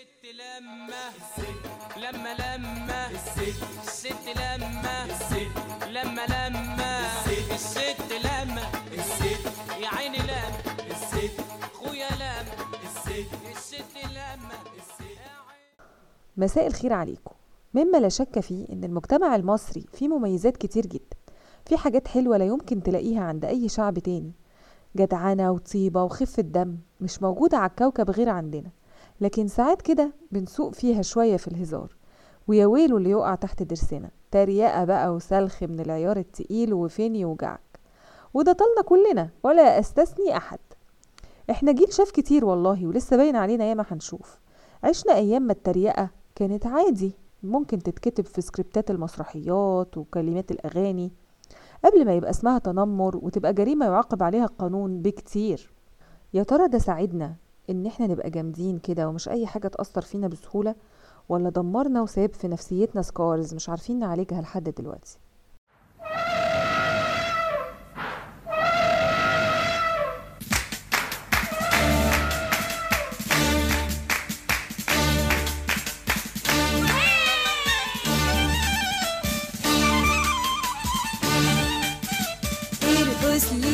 الست لما لما لما الست لما لما لما الست لما يا عيني لما خويا لما الست لما مساء الخير عليكم. مما لا شك فيه إن المجتمع المصري فيه مميزات كتير جدا. في حاجات حلوة لا يمكن تلاقيها عند أي شعب تاني. جدعنة وطيبة وخفة دم مش موجودة على الكوكب غير عندنا. لكن ساعات كده بنسوق فيها شوية في الهزار ويا ويله اللي يقع تحت ضرسنا تريقة بقى وسلخ من العيار التقيل وفين يوجعك؟ وده طالنا كلنا ولا أستثني أحد. إحنا جيل شاف كتير والله ولسه باين علينا ياما هنشوف. عشنا أيام ما التريقة كانت عادي ممكن تتكتب في سكريبتات المسرحيات وكلمات الأغاني قبل ما يبقى اسمها تنمر وتبقى جريمة يعاقب عليها القانون بكتير. يا ترى ده ساعدنا؟ إن إحنا نبقى جامدين كده ومش أي حاجة تأثر فينا بسهولة ولا دمرنا وساب في نفسيتنا سكارز مش عارفين نعالجها لحد دلوقتي.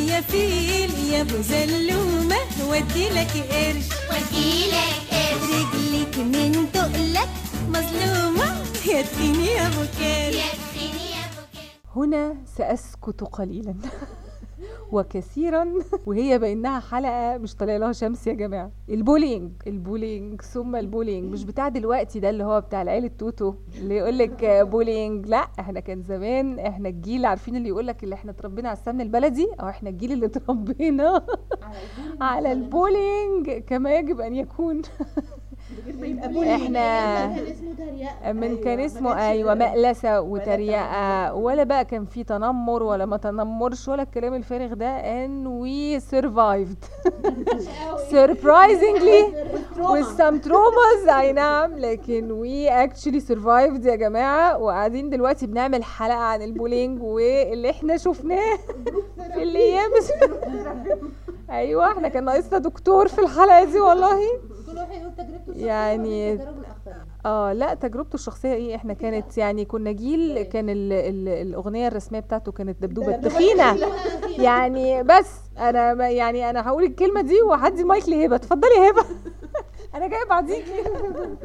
يا فيل يا ودي لك قرش. وديلك قرش. رجلك من تقلك. مظلومة. يا تخيني يا يا بوكيه هنا سأسكت قليلا. وكثيرا. وهي بإنها حلقة مش طالع لها شمس يا جماعة. البولينج. البولينج. ثم البولينج. مش بتاع دلوقتي ده اللي هو بتاع العيله توتو اللي يقول لك بولينج. لا إحنا كان زمان إحنا الجيل عارفين اللي يقول لك اللي إحنا اتربينا على السمن البلدي؟ أو إحنا الجيل اللي اتربينا على ال bullying. كما يجب أن يكون. إحنا من كان اسمه أيوه مقلسه وتريقة. ولا بقى كان في تنمر ولا ما تنمرش ولا الكلام الفارغ ده and we survived surprisingly with some traumas اي نعم لكن we actually survived يا جماعة. وقاعدين دلوقتي بنعمل حلقة عن ال bullying واللي إحنا شفناه في الأيام أيوه إحنا كان ناقصنا دكتور في الحلقة دي والله. كل واحد يقول تجربته الشخصية يعني- وتجارب الآخرين؟ آه لا تجربته الشخصية إيه؟ إحنا كانت يعني كنا جيل كان ال ال الأغنية الرسمية بتاعته كانت دبدوبة التخينه يعني بس أنا ما- يعني أنا هقول الكلمة دي وهدي المايك لهبه اتفضلي يا هبه أنا جاية بعديكي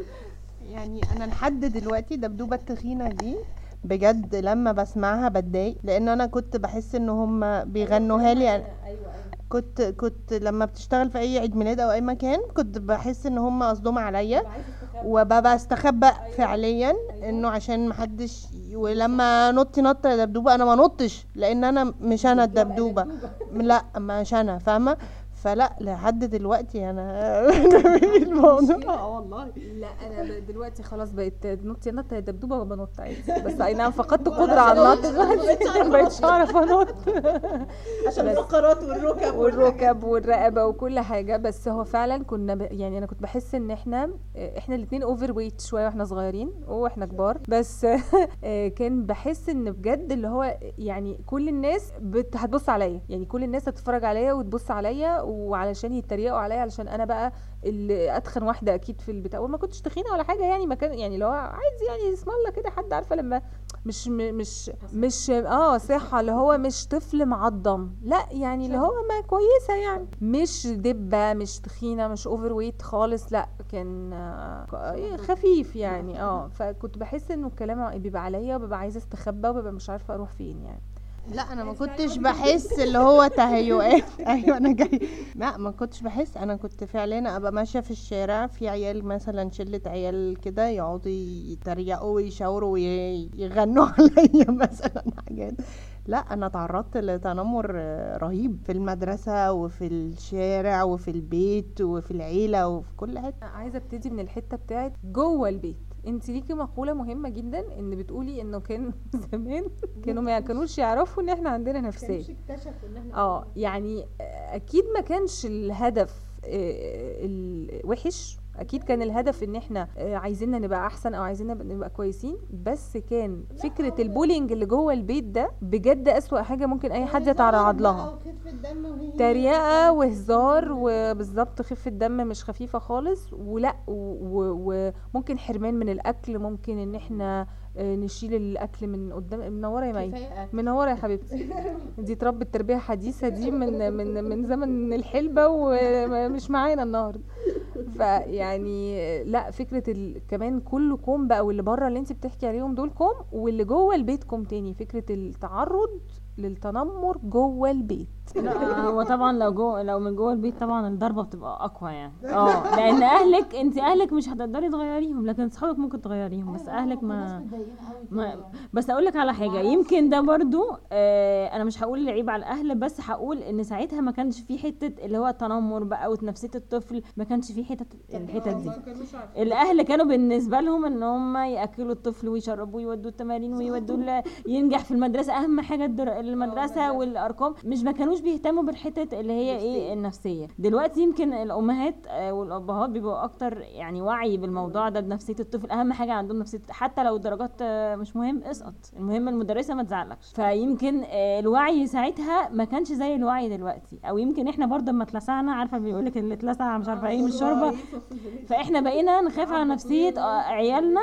يعني أنا لحد دلوقتي دبدوبة التخينه دي بجد لما بسمعها بتضايق لأن أنا كنت بحس إن هم بيغنوها لي. أنا كنت كنت لما بتشتغل في أي عيد ميلاد أو أي مكان كنت بحس إن هم قصدهم عليا وببقى استخبى فعليا إنه عشان محدش ولما نطي نطة يا دبدوبة أنا ما نطش لأن أنا مش أنا الدبدوبة. لا مش أنا فاهمة؟ فلا لحد دلوقتي أنا الموضوع؟ آه والله. لا أنا دلوقتي خلاص بقيت نطي نط دبدوبة وبنط عادي. بس أي نعم فقدت قدرة على النط دلوقتي ما بقتش أعرف أنط. عشان الفقرات والركب والركب والرقبة وكل حاجة. بس هو فعلا كنا ب... يعني أنا كنت بحس إن إحنا إحنا الاثنين overweight شوية وإحنا صغيرين وإحنا كبار. بس كان بحس إن بجد اللي هو يعني كل الناس بت... هتبص عليا. يعني كل الناس هتتفرج عليا وتبص عليا وعلشان يتريقوا عليا علشان أنا بقى اللي أتخن واحدة أكيد في البتاع. وما كنتش تخينة ولا حاجة يعني ما كان يعني اللي هو عادي يعني اسم الله كده حد عارفة لما مش مش مش آه صحة اللي هو مش طفل معضم. لا يعني اللي هو ما كويسة يعني. مش دبة مش تخينة مش overweight خالص لا كان آه، خفيف يعني آه. فكنت بحس إنه الكلام بيبقى عليا وببقى عايزة أستخبى وببقى مش عارفة أروح فين يعني. لا أنا ما كنتش بحس اللي هو تهيؤات. أيوه أنا جاي. لا ما كنتش بحس. أنا كنت فعلا أبقى ماشية في الشارع في عيال مثلا شلة عيال كده يقعدوا يتريقوا ويشاوروا ويغنوا عليا مثلا حاجات. لا أنا تعرضت لتنمر رهيب في المدرسة وفي الشارع وفي البيت وفي العيلة وفي كل حتة. عايزة أبتدي من الحتة بتاعت جوه البيت. انت ليكي مقولة مهمة جدا ان بتقولي انه كان زمان كانوا ما كانوش يعرفوا ان إحنا عندنا نفسية. اكتشفوا إن إحنا آه يعني أكيد ما كانش الهدف آه، الوحش أكيد كان الهدف إن إحنا آه، عايزيننا نبقى أحسن أو عايزيننا نبقى- كويسين بس كان فكرة البولينج اللي جوه البيت ده بجد أسوأ حاجة ممكن أي حد يتعرض لها. تريقة وهزار وبالظبط خفة دم مش خفيفة خالص ولا وممكن حرمان من الأكل ممكن إن إحنا آه، نشيل الأكل من قدام منوره يا مي منوره يا حبيبتي. دي اتربت تربية حديثة دي من من من زمن الحلبة ومش معانا النهارده. فيعني لا فكرة ال... كمان كل كوم بقى واللي بره اللي انت بتحكي عليهم دول كوم واللي جوه البيت كوم تاني. فكرة التعرض للتنمر جوه البيت. لا هو طبعا لو جو لو من جوه البيت طبعا الضربة بتبقى أقوى يعني. آه لأن أهلك أنت أهلك مش هتقدري تغيريهم لكن صحابك ممكن تغيريهم بس أهلك ما, ما بس أقول لك على حاجة يمكن ده برضو آه أنا مش هقول العيب على الأهل بس هقول إن ساعتها ما كانش في حتة اللي هو التنمر بقى وتنفسيه الطفل ما كانش في حتة الحتت دي. الأهل كانوا بالنسبة لهم إن هم يأكلوا الطفل ويشربوه ويودوه التمارين ويودوه ال- ينجح في المدرسة أهم حاجة الدر- المدرسة والأرقام مش ما كانوش بيهتموا بالحتت اللي هي إيه النفسية. دلوقتي يمكن الأمهات آه، والأبهات بيبقوا أكتر يعني وعي بالموضوع ده بنفسية الطفل. أهم حاجة عندهم نفسية حتى لو الدرجات آه، مش مهم اسقط. المهم المدرسة ما تزعلكش. فيمكن الوعي ساعتها ما كانش زي الوعي دلوقتي. أو يمكن إحنا برضه لما اتلسعنا عارفة بيقول لك اللي اتلسع مش عارفة إيه من الشوربه فإحنا بقينا نخاف على نفسية عيالنا.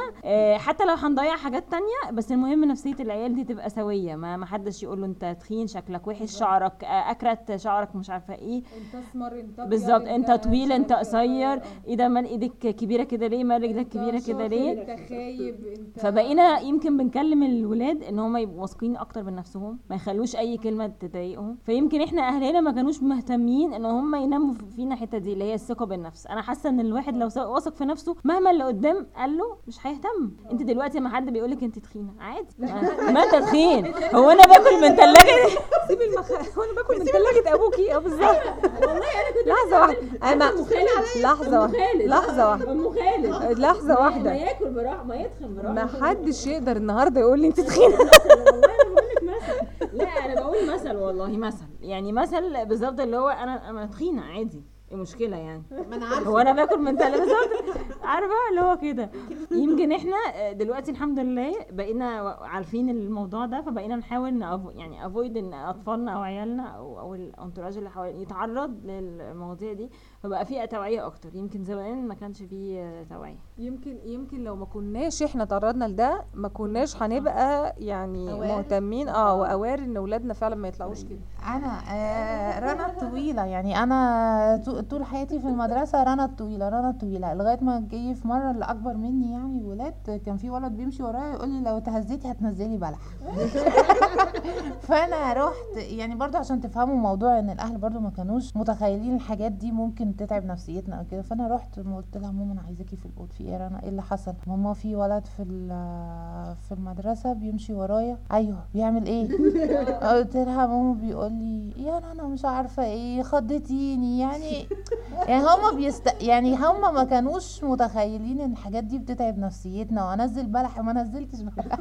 حتى لو هنضيع حاجات تانية بس المهم نفسية العيال دي تبقى سوية. ما ما حدش يقول له انت تخين شكلك وحش شعرك آه، أكرت شعرك مش عارفة إيه. انت أسمر انت بالظبط انت طويل انت قصير. إيه ده مال إيدك كبيرة كده ليه؟ مال رجلك كبيرة كده ليه؟ انت خايب انت فبقينا يمكن بنكلم الولاد إن هم يبقوا واثقين أكتر من نفسهم ما يخلوش أي كلمة تضايقهم. فيمكن إحنا أهلنا ما كانوش مهتمين إن هم ينموا فينا الحتة دي اللي هي الثقة بالنفس. أنا حاسة إن الواحد لو واثق في نفسه مهما اللي قدام قال له مش هيهتم. أنت دلوقتي لما حد بيقول لك أنت تخينة عادي. ما ما أنت تخين. هو أنا باكل من ثلاجه سيب المخ وأنا باكل من ثلاجه أبوكي. آه بالظبط. لحظة واحدة. أنا لحظة واحدة. لحظة واحدة. لحظة واحدة. ياكل براحة ما يدخن براحة. ما حدش يقدر النهارده يقول لي انت تخينة. والله أنا بقول لك مثل. لا أنا بقول مثل والله مثل. يعني مثل بالظبط اللي هو أنا أنا تخينة عادي. إيه المشكلة يعني؟ ما أنا عارفة. هو أنا باكل من تلاته بالظبط عارفة؟ اللي هو كده. يمكن إحنا آه، دلوقتي الحمد لله بقينا عارفين الموضوع ده فبقينا نحاول نأفو يعني avoid إن أطفالنا أو عيالنا أو أو ال entourage اللي حوالينا يتعرض للمواضيع دي فبقى في توعية أكتر. يمكن زمان ما كانش في آه، توعية. يمكن يمكن لو ما كناش إحنا تعرضنا لده ما كناش هنبقى يعني مهتمين آه و aware إن اولادنا فعلا ما يطلعوش كده. أنا آه رنا الطويلة يعني أنا طول حياتي في المدرسة رنا الطويلة رنا الطويلة. لغاية ما جه في مرة اللي اكبر مني يعني ولاد كان في ولد بيمشي ورايا يقول لي لو تهزيتي هتنزلي بلح. فأنا رحت يعني برضو عشان تفهموا موضوع إن الأهل برضو ما كانوش متخيلين الحاجات دي ممكن تتعب نفسيتنا أو كده. فأنا رحت قلت لها ماما أنا عايزاكي في الاوضه في إيه رنا؟ إيه اللي حصل؟ ماما في ولد في في المدرسة بيمشي ورايا. أيوه بيعمل إيه؟ قلت لها ماما بيقول لي يا رنا مش عارفة إيه خضتيني. يعني يعني هما بيست يعني هما ما كانوش متخيلين إن الحاجات دي بتتعب نفسيتنا وأنزل بلح ما نزلتش بلح.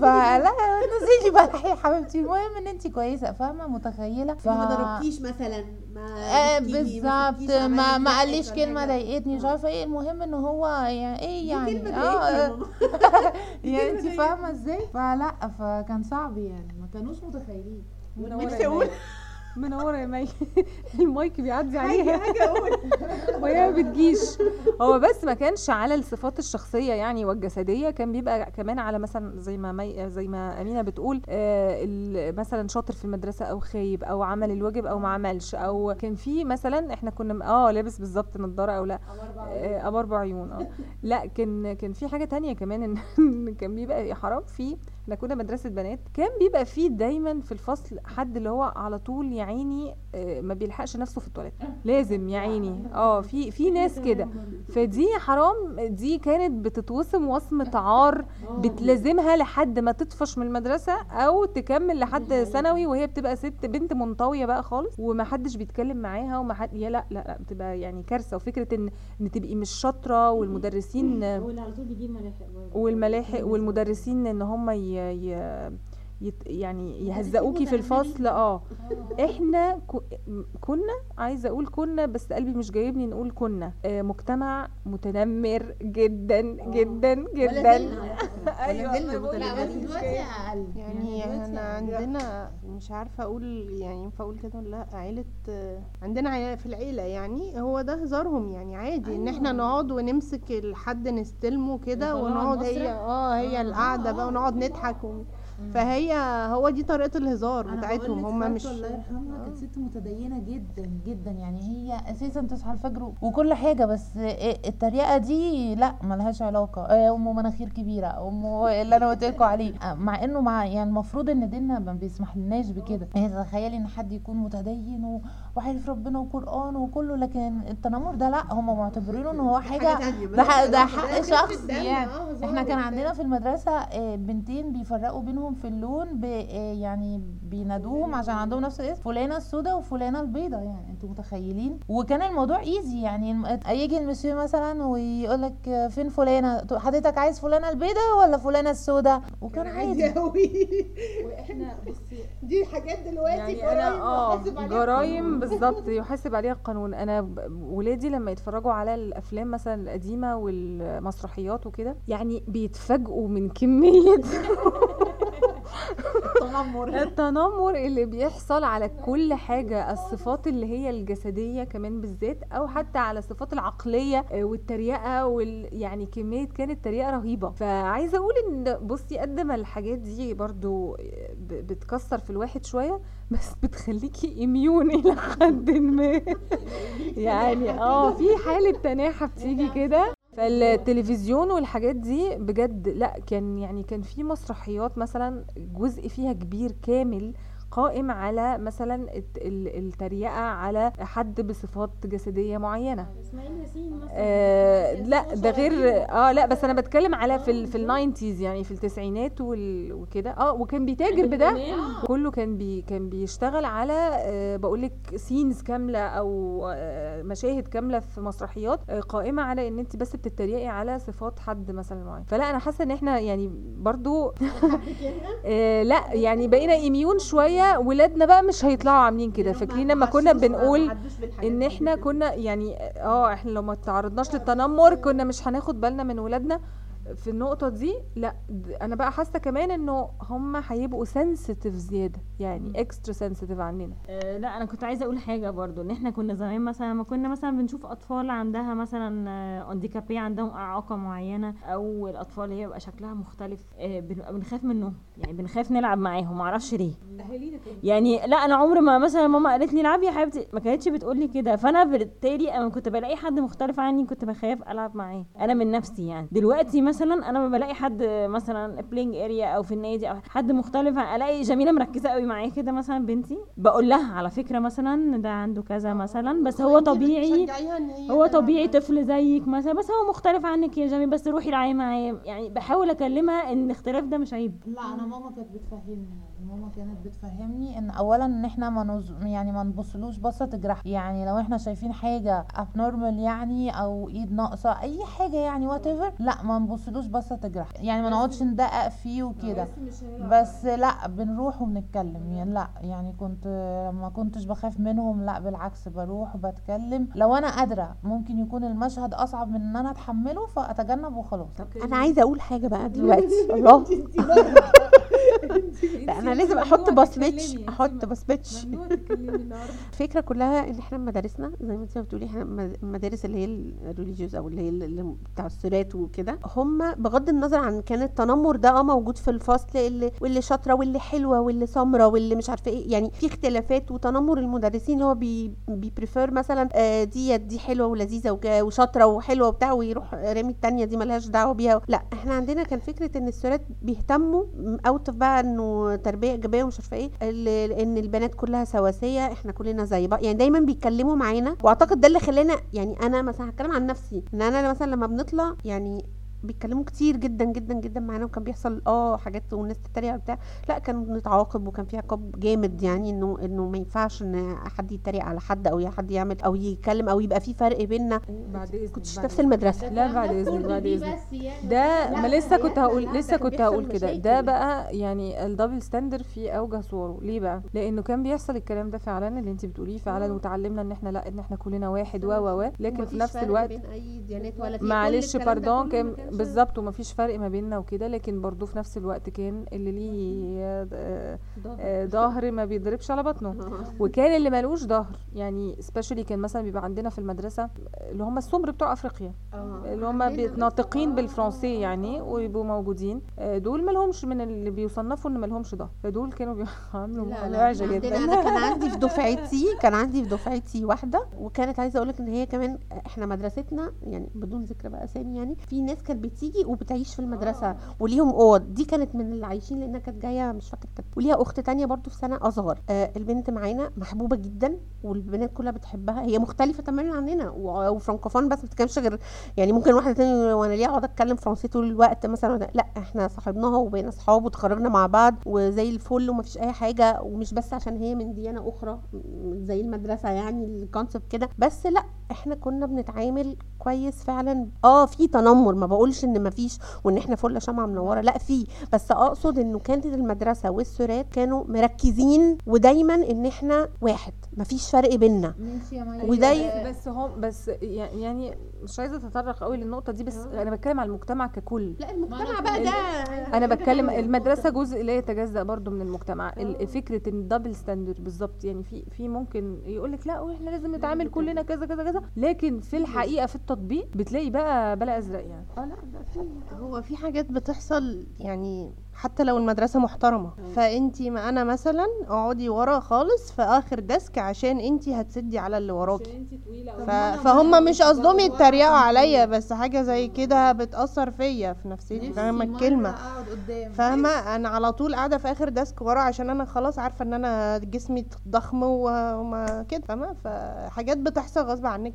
فلا نزلي بلح يا حبيبتي. المهم إن انت كويسة فاهمة؟ متخيلة. ف... ما ضربكيش مثلا؟ ما آه بالظبط. ما ما قاليش كلمة. ضايقتني مش عارفة إيه. المهم إن هو يعني إيه يعني آه. يعني انت فاهمة إزاي؟ فلا فكان صعب يعني. ما كانوش متخيلين. منوره منوره يا مي المايك بيعدي عليها. وهي ما بتجيش. هو بس ما كانش على الصفات الشخصية يعني والجسدية كان بيبقى كمان على مثلا زي ما مي زي ما أمينة بتقول آه مثلا شاطر في المدرسة أو خايب أو عمل الواجب أو ما عملش أو كان في مثلا إحنا كنا م- آه لابس بالظبط نضارة أو لأ. آه، ابو أربع عيون آه. لأ كان كان في حاجة تانية كمان ان إن كان بيبقى حرام في إحنا كنا مدرسة بنات. كان بيبقى في دايما في الفصل حد اللي هو على طول يا عيني آه، ما بيلحقش نفسه في التواليت. لازم يا عيني. آه في في ناس كده. فدي حرام دي كانت بتتوصم وصمة عار بتلازمها لحد ما تطفش من المدرسة أو تكمل لحد ثانوي وهي بتبقى ست بنت منطوية بقى خالص وما حدش بيتكلم معاها وما حد يا لا لا لا بتبقى يعني كارثة. وفكرة إن إن تبقي مش شاطرة والمدرسين والملاحق والمدرسين إن هم ي... ي... يت يعني يهزقوكي في الفصل آه. إحنا كو- م- كنا عايزة أقول كنا بس قلبي مش جايبني نقول كنا. آه مجتمع متنمر جدا جدا جدا. أيوه دلوقتي جايب. أقل يعني إحنا. عندنا مش عارفة أقول يعني ينفع أقول كده ولا لأ. عيلة عندنا عيلة في العيلة يعني هو ده هزارهم يعني عادي إن إحنا نقعد ونمسك الحد نستلمه كده ونقعد هي؟ آه هي القعدة بقى ونقعد نضحك و... فهي هو دي طريقة الهزار بتاعتهم هم مش الله يرحمها كانت ست متدينة جدا جدا. يعني هي أساسا تصحى الفجر وكل حاجة بس التريقه دي لا ملهاش علاقة. آه، أم مناخير كبيرة أم اللي أنا قلت لكم عليه. آه، مع إنه مع يعني المفروض إن ديننا ما بيسمح لناش بكده يعني تخيلي إن حد يكون متدين و- وعارف ربنا وقرآن وكله لكن التنمر ده لا هم معتبرينه إن هو حاجة ده حق- ده حق شخصي يعني آه، إحنا كان. عندنا في المدرسة آه، بنتين بيفرقوا بينهم في اللون آه، يعني بينادوهم عشان عندهم نفس الاسم فلانة السوداء وفلانة البيضاء يعني أنتوا متخيلين؟ وكان الموضوع ايزي يعني يجي المسيو مثلا ويقول لك فين فلانة؟ حضرتك عايز فلانة البيضاء ولا فلانة السوداء وكان عادي. وإحنا بصي دي حاجات دلوقتي يعني جرايم عليها. جرايم بالظبط يحاسب عليها القانون. أنا ولادي لما يتفرجوا على الأفلام مثلا القديمة والمسرحيات وكده يعني بيتفاجئوا من كمية التنمر. التنمر اللي بيحصل على كل حاجة الصفات اللي هي الجسدية كمان بالذات أو حتى على الصفات العقلية آه، والتريقة وال يعني كمية كانت تريقة رهيبة. فعايزة أقول إن بصي قد ما الحاجات دي برضو آه، ب- بتكسر في الواحد شوية بس بتخليكي immune إلى حد ما. يعني آه في حالة تناحة بتيجي كده. فالتلفزيون والحاجات دي بجد لا كان يعني كان في مسرحيات مثلا جزء فيها كبير كامل قائم على مثلا الت- ال- التريقة على حد بصفات جسدية معينة. إسماعيل ياسين مثلا. آه لا ده غير آه لا بس أنا بتكلم على في ال في ال nineties يعني في التسعينات وكده. آه وكان بيتاجر بده. كله كان بي كان بيشتغل على آه بقول لك scenes كاملة أو آه مشاهد كاملة في مسرحيات آه قائمة على إن أنت بس بتتريقي على صفات حد مثلا معين. فلا أنا حاسة إن إحنا يعني برضو آه لا يعني بقينا immune شوية ولادنا بقى مش هيطلعوا عاملين كده. فاكرين لما كنا بنقول إن إحنا كنا يعني آه إحنا لو ما تعرضناش للتنمر كنا مش هناخد بالنا من ولادنا. في النقطة دي لأ أنا بقى حاسة كمان إنه هم هيبقوا sensitive زيادة يعني extra sensitive عننا. آه، لأ أنا كنت عايزة أقول حاجة برضو إن إحنا كنا زمان مثلا لما كنا مثلا بنشوف أطفال عندها مثلا handicapé عندهم إعاقة معينة أو الأطفال اللي هي بيبقى شكلها مختلف آه، بنبقى بنخاف منهم يعني بنخاف نلعب معاهم معرفش ليه. يعني لأ أنا عمري ما مثلا ماما قالت لي العبي يا حبيبتي ما كانتش بتقول لي كده فأنا بالتالي أنا كنت بلاقي حد مختلف عني كنت بخاف ألعب معاه أنا من نفسي يعني. دلوقتي مثلا أنا لما بلاقي حد مثلا playing area أو في النادي أو حد مختلف ألاقي جميلة مركزة قوي معايا كده مثلا بنتي. بقول لها على فكرة مثلا ده عنده كذا مثلا بس هو طبيعي هو طبيعي. طفل زيك مثلا بس هو مختلف عنك يا جميل بس روحي العبي معاه يعني بحاول أكلمها إن الاختلاف ده مش عيب. لا أنا ماما كانت بتفهمني. ماما كانت بتفهمني إن اولا إن إحنا ما نز... يعني ما نبصلوش بصة تجرح. يعني لو إحنا شايفين حاجة abnormal يعني أو إيد ناقصة أي حاجة يعني وات لأ ما نبصلوش بصة تجرح. يعني ما نقعدش ندقق فيه وكده. بس لأ بنروح وبنتكلم. يعني لأ يعني كنت لما كنتش بخاف منهم لأ بالعكس بروح وبتكلم. لو أنا قادرة ممكن يكون المشهد أصعب من إن أنا أتحمله فأتجنب وخلاص. أنا عايزة أقول حاجة بقى دلوقتي. الله. لا أنا لازم أحط بصمتش أحط بصمتش الفكرة كلها إن إحنا مدارسنا زي ما انت بتقولي إحنا مد- المدارس اللي هي ال religieuses أو اللي هي اللي بتاع السورات وكده. هم بغض النظر عن كان التنمر ده آه موجود في الفصل اللي واللي شاطرة واللي حلوة واللي سمرة واللي مش عارفة إيه. يعني في اختلافات وتنمر المدرسين اللي هو بي بي prefer مثلا آه، ديت دي حلوة ولذيذة وشاطرة وحلوة وبتاع ويروح رامي التانية دي ملهاش دعوة بيها. لا إحنا عندنا كان فكرة إن السورات بيهتموا اوت بقى إنه تربية إيجابية ومش عارفة إيه ان البنات كلها سواسية إحنا كلنا زي بعض. يعني دايما بيتكلموا معانا وأعتقد ده اللي خلانا يعني أنا مثلا هتكلم عن نفسي إن أنا مثلا لما بنطلع يعني بيتكلموا كتير جدا جدا جدا معانا وكان بيحصل آه حاجات والناس تتريق وبتاع. لا كان بنتعاقب وكان في عقاب جامد يعني إنه إنه ما ينفعش إن حد يتريق على حد أو حد يعمل أو يتكلم أو يبقى في فرق بيننا. بعد إذنك كنتش بعد نفس المدرسة. لا بعد إذنك بعد إذنك. ده ما لسه كنت هقول لسه كنت هقول كده. ده. بقى يعني ال double standard في أوجه صوره. ليه بقى؟ لأنه كان بيحصل الكلام ده فعلا اللي انت بتقوليه فعلا وتعلمنا إن إحنا لأ إن إحنا كلنا واحد و و و. لكن في نفس الوقت بين أي ديانات ولا في كل معلش باردون كان بالظبط ومفيش فرق ما بيننا وكده لكن برضو في نفس الوقت كان اللي ليه آه، آه، ظهر ما بيضربش على بطنه. وكان اللي ملوش ظهر يعني سبيشالي كان مثلا بيبقى عندنا في المدرسة اللي هم السمر بتوع أفريقيا اللي هم ناطقين بالفرنسي يعني ويبقوا موجودين. آه، دول مالهمش من اللي بيصنفوا إن مالهمش ظهر. فدول كانوا بيعملوا عندنا جدا. أنا كان عندي في دفعتي كان عندي في دفعتي واحدة وكانت عايزة أقول لك إن هي كمان إحنا مدرستنا يعني بدون ذكر بقى أسامي يعني في ناس كانت بتيجي وبتعيش في المدرسة وليهم أوض. دي كانت من اللي عايشين لأنها كانت جاية مش فاكرة كانت وليها أخت تانية برضو في سنة أصغر. آه البنت معانا محبوبة جدا والبنات كلها بتحبها. هي مختلفة تماما عننا وفرنكوفون بس ما بتتكلمش غير يعني ممكن واحدة تانية وأنا ليه أقعد أتكلم فرنسي طول الوقت مثلا. لا إحنا صاحبناها وبقينا اصحاب وتخرجنا مع بعض وزي الفل ومفيش أي حاجة ومش بس عشان هي من ديانة أخرى زي المدرسة يعني ال concept كده. بس لا إحنا كنا بنتعامل كويس فعلا. آه في تنمر. ما بقولش إن مفيش وإن إحنا فل شمعة منورة. لا في. بس أقصد إنه كانت المدرسة والسورات كانوا مركزين ودايما إن إحنا واحد. مفيش فرق بينا أيوة، بس هم بس يعني مش عايزة أتطرق قوي للنقطة دي بس أنا بتكلم على المجتمع ككل. لا المجتمع بقى ده. أنا بتكلم المدرسة جزء لا يتجزأ برضو من المجتمع. ال- فكرة إن double standard بالظبط. يعني في في ممكن يقول لك لا وإحنا لازم نتعامل كلنا كذا كذا كذا. لكن في الحقيقة في التطبيق بتلاقي بقى بلا أزرق يعني. آه لا ده في هو في حاجات بتحصل يعني حتى لو المدرسة محترمة. فأنتي ما أنا مثلا أقعدي ورا خالص في آخر desk عشان أنتي هتسدي على اللي وراكي. ف... فهم مش قصدهم يتريقوا عليا بس حاجة زي كده بتأثر فيا في نفسيتي فاهمة الكلمة؟ فاهمة؟ أنا على طول قاعدة في آخر desk ورا عشان أنا خلاص عارفة إن أنا جسمي ضخم وما كده فاهمة؟ فحاجات بتحصل غصب عنك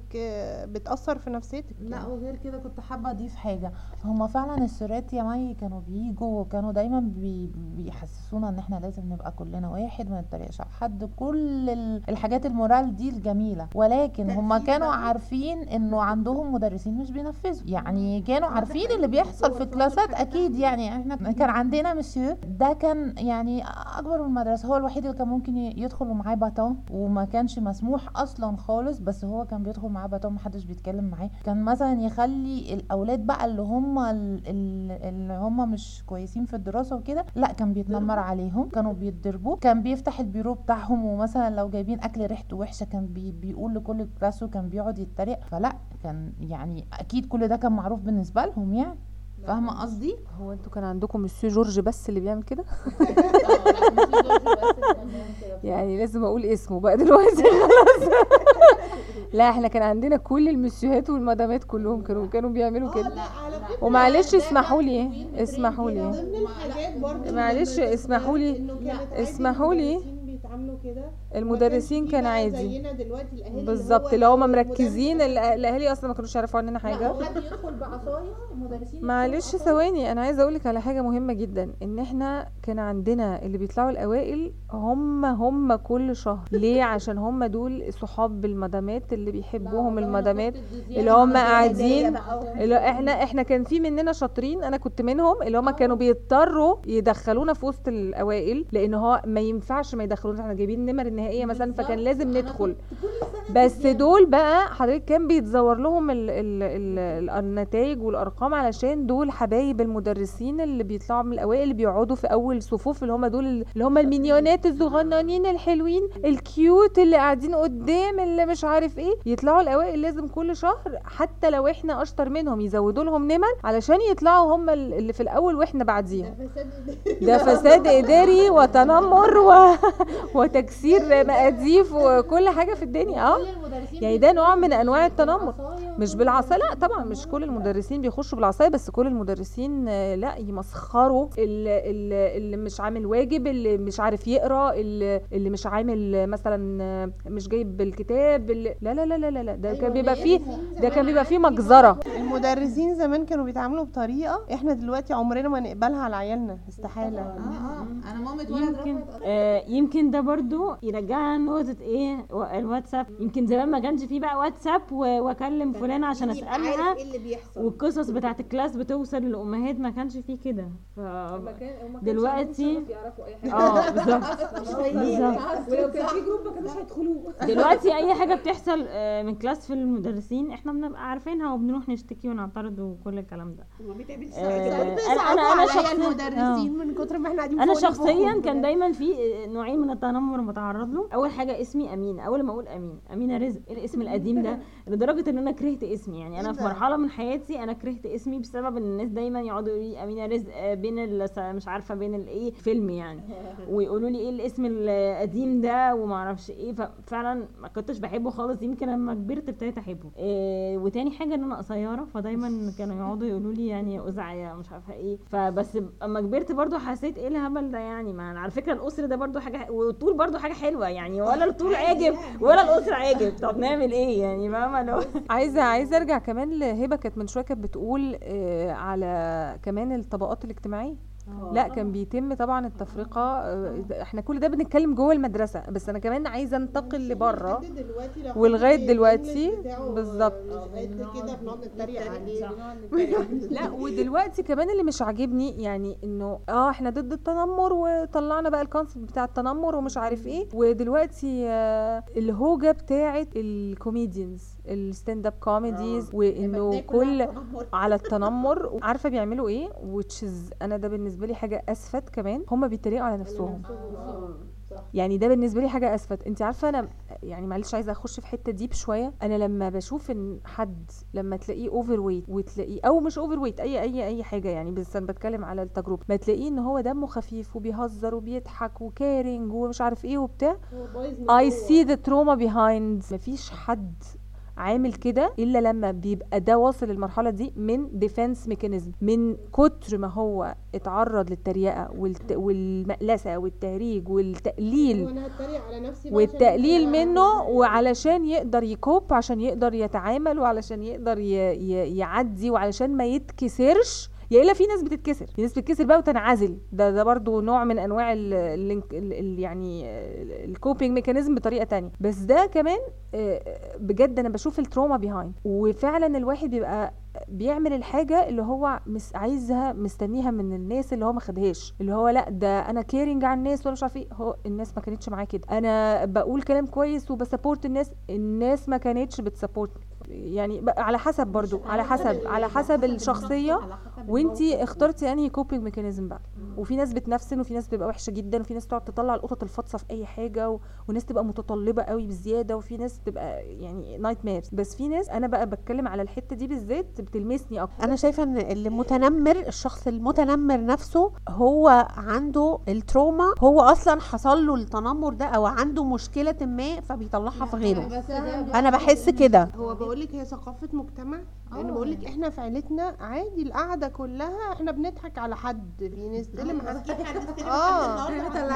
بتأثر في نفسيتك لا وغير كده كنت حابة أضيف حاجة. هما فعلا السورات يا مي كانوا بيجوا وكانوا دايما بي بيحسسونا إن إحنا لازم نبقى كلنا واحد ما نتريقش على حد. كل ال- الحاجات ال morale دي الجميلة. ولكن هما كانوا عارفين إنه عندهم مدرسين مش بينفذوا. يعني كانوا عارفين اللي بيحصل في الكلاسات أكيد. يعني إحنا كان عندنا مسيو ده كان يعني أكبر من المدرسة. هو الوحيد اللي كان ممكن يدخل ومعاه bâton وما كانش مسموح أصلا خالص بس هو كان بيدخل معاه bâton محدش بيتكلم معاه. كان مثلا يخلي الأولاد بقى اللي هم ال- ال- اللي هم مش كويسين في الدراسة وكده لا كان بيتنمر عليهم. كانوا بيتضربوا. كان بيفتح البيرو بتاعهم ومثلا لو جايبين أكل ريحته وحشة كان بي بيقول لكل class وكان بيقعد يتريق. فلا كان يعني أكيد كل ده كان معروف بالنسبة لهم يعني. فاهمة قصدي؟ هو أنتوا كان عندكم مسيو جورج بس اللي بيعمل كده؟ يعني لازم أقول اسمه بقى دلوقتي. خلاص لا إحنا كان عندنا كل المسيوهات والمدامات كلهم كانوا كانوا بيعملوا كده. ومعلش اسمحوا لي اسمحوا لي. معلش اسمحوا لي اسمحوا لي بيتعاملوا كده. المدرسين كان عادي. زينا دلوقتي الأهالي بالظبط اللي هم مركزين ال- الأهالي أصلا ما كانوش يعرفوا عننا حاجة. حد يدخل بعصاية المدرسين معلش ثواني أنا عايزة أقولك على حاجة مهمة جدا إن إحنا كان عندنا اللي بيطلعوا الأوائل هم هم كل شهر. ليه؟ عشان هم دول صحاب المدامات اللي بيحبوهم المدامات اللي هم قاعدين اللي إحنا إحنا كان في مننا شاطرين أنا كنت منهم اللي هم كانوا بيضطروا يدخلونا في وسط الأوائل لأن هو ما ينفعش ما يدخلونا إحنا جايبين النمر النهائية مثلا فكان لازم ندخل. بس دول بقى حضرتك كان بيتزور لهم ال ال ال النتائج والأرقام علشان دول حبايب المدرسين اللي بيطلعوا من الأوائل اللي بيقعدوا في أول صفوف اللي هم دول اللي هم المينيونات الصغننين الحلوين ال cute اللي قاعدين قدام اللي مش عارف إيه. يطلعوا الأوائل لازم كل شهر حتى لو إحنا أشطر منهم يزودوا لهم نمر علشان يطلعوا هم ال- اللي في الأول وإحنا بعديهم. ده فساد إداري وتنمر و... وتكسير مقاديف وكل حاجة في الدنيا آه. يعني ده نوع من أنواع التنمر. مش بالعصايه لأ طبعا مش كل المدرسين بيخشوا بالعصاية بس كل المدرسين آه، لأ يمسخروا اللي, اللي, اللي مش عامل واجب اللي مش عارف يقرأ اللي, اللي مش عامل مثلا آه، مش جايب الكتاب اللي لا لا لا لا لا, ده كان بيبقى فيه ده كان بيبقى فيه مجزرة. المدرسين زمان كانوا بيتعاملوا بطريقة إحنا دلوقتي عمرنا ما نقبلها على عيالنا استحالة. أنا مامة يمكن آه يمكن ده برضو يرجعنا لنقطة إيه الواتساب. يمكن زمان ما كانش فيه بقى واتساب وأكلم فلان عشان أسألها. اللي بيحصل. والقصص بتاعت ال class بتوصل للأمهات ما كانش فيه كده. ف دلوقتي آه بالظبط. ولو كان في group ما كانوش هيدخلوه. دلوقتي أي حاجة بتحصل آه، من كلاس في المدرسين إحنا بنبقى عارفينها وبنروح نشتكي ونعترض وكل الكلام ده. آه، أنا أنا شخصيا المدرسين من كتر ما إحنا قاعدين أنا شخصيا. كان دايما في نوعين من التنمر بتعرض له. أول حاجة اسمي امين أول ما أقول امين أمينة رزق. إيه الاسم القديم ده؟ لدرجة إن أنا كرهت اسمي. يعني أنا في مرحلة من حياتي أنا كرهت اسمي بسبب إن الناس دايما يقعدوا يقولوا لي أمينة رزق آه، بين مش عارفة بين الايه فيلم يعني. ويقولوا لي إيه الاسم القديم ده وما أعرفش إيه. ففعلا ما كنتش بحبه خالص. يمكن لما كبرت ابتديت أحبه. إيه وتاني حاجة إن أنا قصيرة. فدايما كانوا يقعدوا يقولوا لي يعني يا مش عارفة إيه. فبس أما كبرت برضو حسيت إيه الهبل ده يعني. ما على فكرة القصر ده برضو حاجة والطول برضو حاجة حلوة يعني ولا الطول عاجب ولا القصر عاجب. طب نعمل إيه يعني؟ فاهمة؟ لو عايزة عايزة أرجع كمان لهبة كانت من شوية كانت بتقول آه، على كمان الطبقات الاجتماعية. لا كان بيتم طبعا التفرقة آه، إحنا كل ده بنتكلم جوه المدرسة بس أنا كمان عايزة انتقل لبره. دلوقتي لو ولغاية حد دلوقتي؟ بتاعه بالظبط. كده بنقعد نتريق عليه. لا ودلوقتي كمان اللي مش عاجبني يعني إنه آه إحنا ضد التنمر وطلعنا بقى ال concept بتاع التنمر ومش عارف إيه. ودلوقتي آه الهوجة بتاعت ال comedians ال stand up comedies وإنه كل على التنمر. عارفة بيعملوا إيه؟ is أنا ده بالنسبة لي حاجة أسفت كمان. هم بيتريقوا على نفسهم. يعني ده بالنسبة لي حاجة أسفت. أنت عارفة أنا يعني معلش عايزة أخش في حتة deep شوية. أنا لما بشوف إن حد لما تلاقيه overweight وتلاقيه أو مش overweight أي أي أي حاجة يعني بس أنا بتكلم على التجربة. ما تلاقيه إن هو دمه خفيف وبيهزر وبيضحك و caring ومش عارف إيه وبتاع. I see the trauma behind. مفيش حد عامل كده إلا لما بيبقى ده واصل للمرحلة دي من defense mechanism من كتر ما هو اتعرض للتريقة والت... والمقلسه والتهريج والتقليل والتقليل منه وعلشان يقدر ي cope عشان يقدر يتعامل وعلشان يقدر ي... ي... يعدي وعلشان ما يتكسرش يا إلا في ناس بتتكسر في ناس بتتكسر بقى وتنعزل. ده ده برضو نوع من أنواع ال... ال... ال... ال... يعني ال coping mechanism بطريقة تانية. بس ده كمان آه، بجد أنا بشوف ال trauma behind وفعلا الواحد بيبقى بيعمل الحاجة اللي هو مش عايزها مستنيها من الناس اللي هو ما خدهاش. اللي هو لأ ده أنا caring على الناس ولا مش عارف إيه. هو الناس ما كانتش معاه كده. أنا بقول كلام كويس وب support الناس. الناس ما كانتش بت support يعني على حسب برضو على حسب على حسب الشخصية. وانتي اخترتي انهي coping mechanism بقى؟ وفي ناس بتنفسن وفي ناس بتبقى وحشة جدا وفي ناس تقعد تطلع القطط الفاطسة في أي حاجة و... وناس تبقى متطلبة قوي بزيادة وفي ناس تبقى يعني nightmares بس في ناس أنا بقى بتكلم على الحتة دي بالذات بتلمسني أكتر. أنا شايفة إن اللي متنمر الشخص المتنمر نفسه هو عنده ال trauma. هو أصلا حصل له التنمر ده أو عنده مشكلة ما فبيطلعها في غيره. أنا بحس كده. هو بقول لك هي ثقافة مجتمع أنا بقول لك إحنا في عيلتنا عادي القعدة كلها إحنا بنضحك على حد في ناس تقلم آه.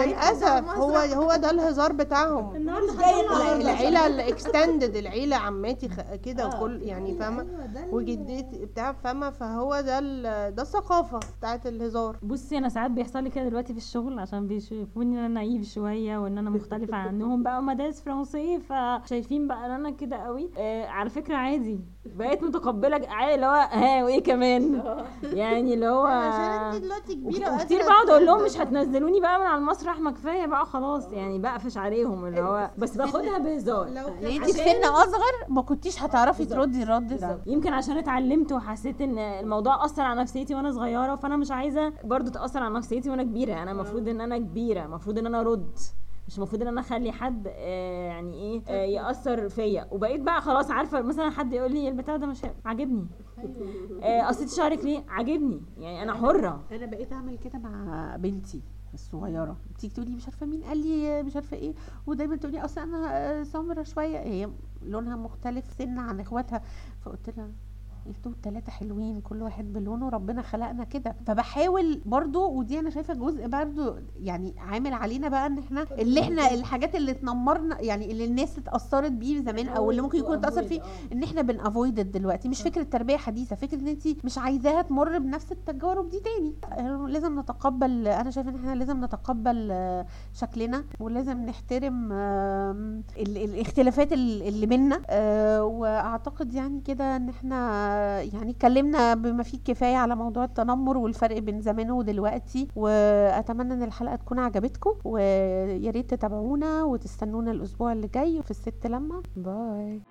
للأسف هو هو ده الهزار بتاعهم. العيلة. ال extended العيلة عماتي كده وكل يعني فاهمة؟ وجدتي بتاع فاهمة؟ فهو ده ده الثقافة بتاعت الهزار. بصي أنا ساعات بيحصل لي كده دلوقتي في الشغل عشان بيشوفوني إن أنا naïve شوية وإن أنا مختلفة عنهم. بقى ومدارس فرنسيه فشايفين بقى إن أنا كده قوي. آه على فكرة عادي. بقيت متقبلة عادي اللي هو ها وإيه كمان؟ يعني اللي هو دلوقتي وك- وكتير بقعد أقول لهم مش هتنزلوني بقى من على المسرح ما كفاية بقى خلاص يعني بقفش عليهم اللي هو بس باخدها بهزار. انت في سن أصغر ما كنتيش هتعرفي تردي الرد ده يمكن عشان اتعلمت وحسيت إن الموضوع أثر على نفسيتي وأنا صغيرة فأنا مش عايزة برضو تأثر على نفسيتي وأنا كبيرة. أنا المفروض إن أنا كبيرة المفروض إن أنا أرد. مش المفروض إن أنا أخلي حد آه يعني إيه آه يأثر فيا. وبقيت بقى خلاص عارفة مثلا حد يقول لي البتاع ده مش عاجبني. آه قصيتي شعرك ليه؟ عاجبني. يعني أنا حرة. أنا بقيت أعمل كده مع بنتي الصغيرة. تيجي تقولي مش عارفة مين قال لي مش عارفة إيه. ودايما تقولي أصل أنا آه، سمرة شوية. هي لونها مختلف سن عن إخواتها. فقلت لها أنتوا التلاتة حلوين كل واحد بلونه ربنا خلقنا كده. فبحاول برضو ودي أنا شايفة جزء برضو يعني عامل علينا بقى إن إحنا اللي إحنا الحاجات اللي اتنمرنا يعني اللي الناس اتأثرت بيه زمان أو اللي ممكن يكون اتأثر فيه إن إحنا بنافويد دلوقتي. مش فكرة تربية حديثة فكرة إن انت مش عايزاها تمر بنفس التجارب دي تاني. آه، لازم نتقبل أنا شايفة إن إحنا لازم نتقبل آه، شكلنا ولازم نحترم الاختلافات ال- اللي بينا آه، وأعتقد يعني كده إن إحنا يعني اتكلمنا بما فيه الكفاية على موضوع التنمر والفرق بين زمان ودلوقتي وأتمنى إن الحلقة تكون عجبتكم ويا ريت تتابعونا وتستنونا الأسبوع اللي جاي في الست لما. باي.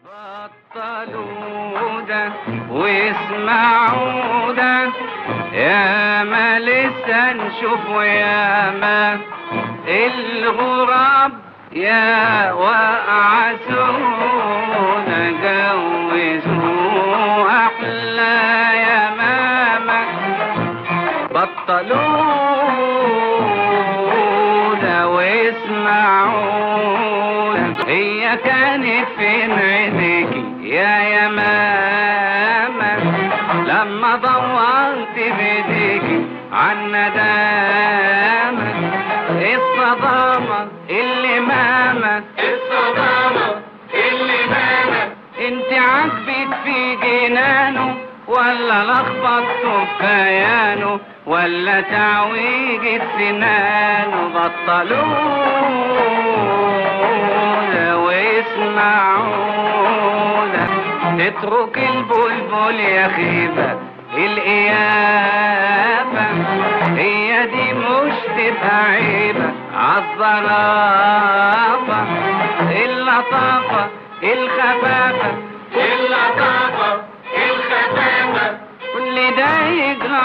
بطلوا ده واسمعوا ده يا ما لسه نشوف ويا ما. الغراب يا وقعسونا جوزوا أحلى يا ماما. بطلوا ده واسمعوا ده هي كانت فين عينيكي يا يا ماما؟ لما دورت بايديكي عن ندامة. الصدامة اللي ماما الصدامة اللي ماما انت عاجبك في جنانه. ولا لخبطته في كيانه ولا تعويجة سنانه بطلونا واسمعونا تترك البلبل يا خيبة القيافة هي دي مش تبقى عيبة عالظرافة اللطافة الخفافة ده يجرى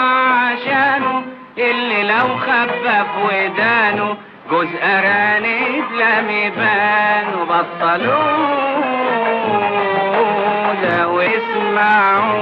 عشانه اللي لو خفف ودانه جوز أرانب لم يبان بطلونا واسمعونا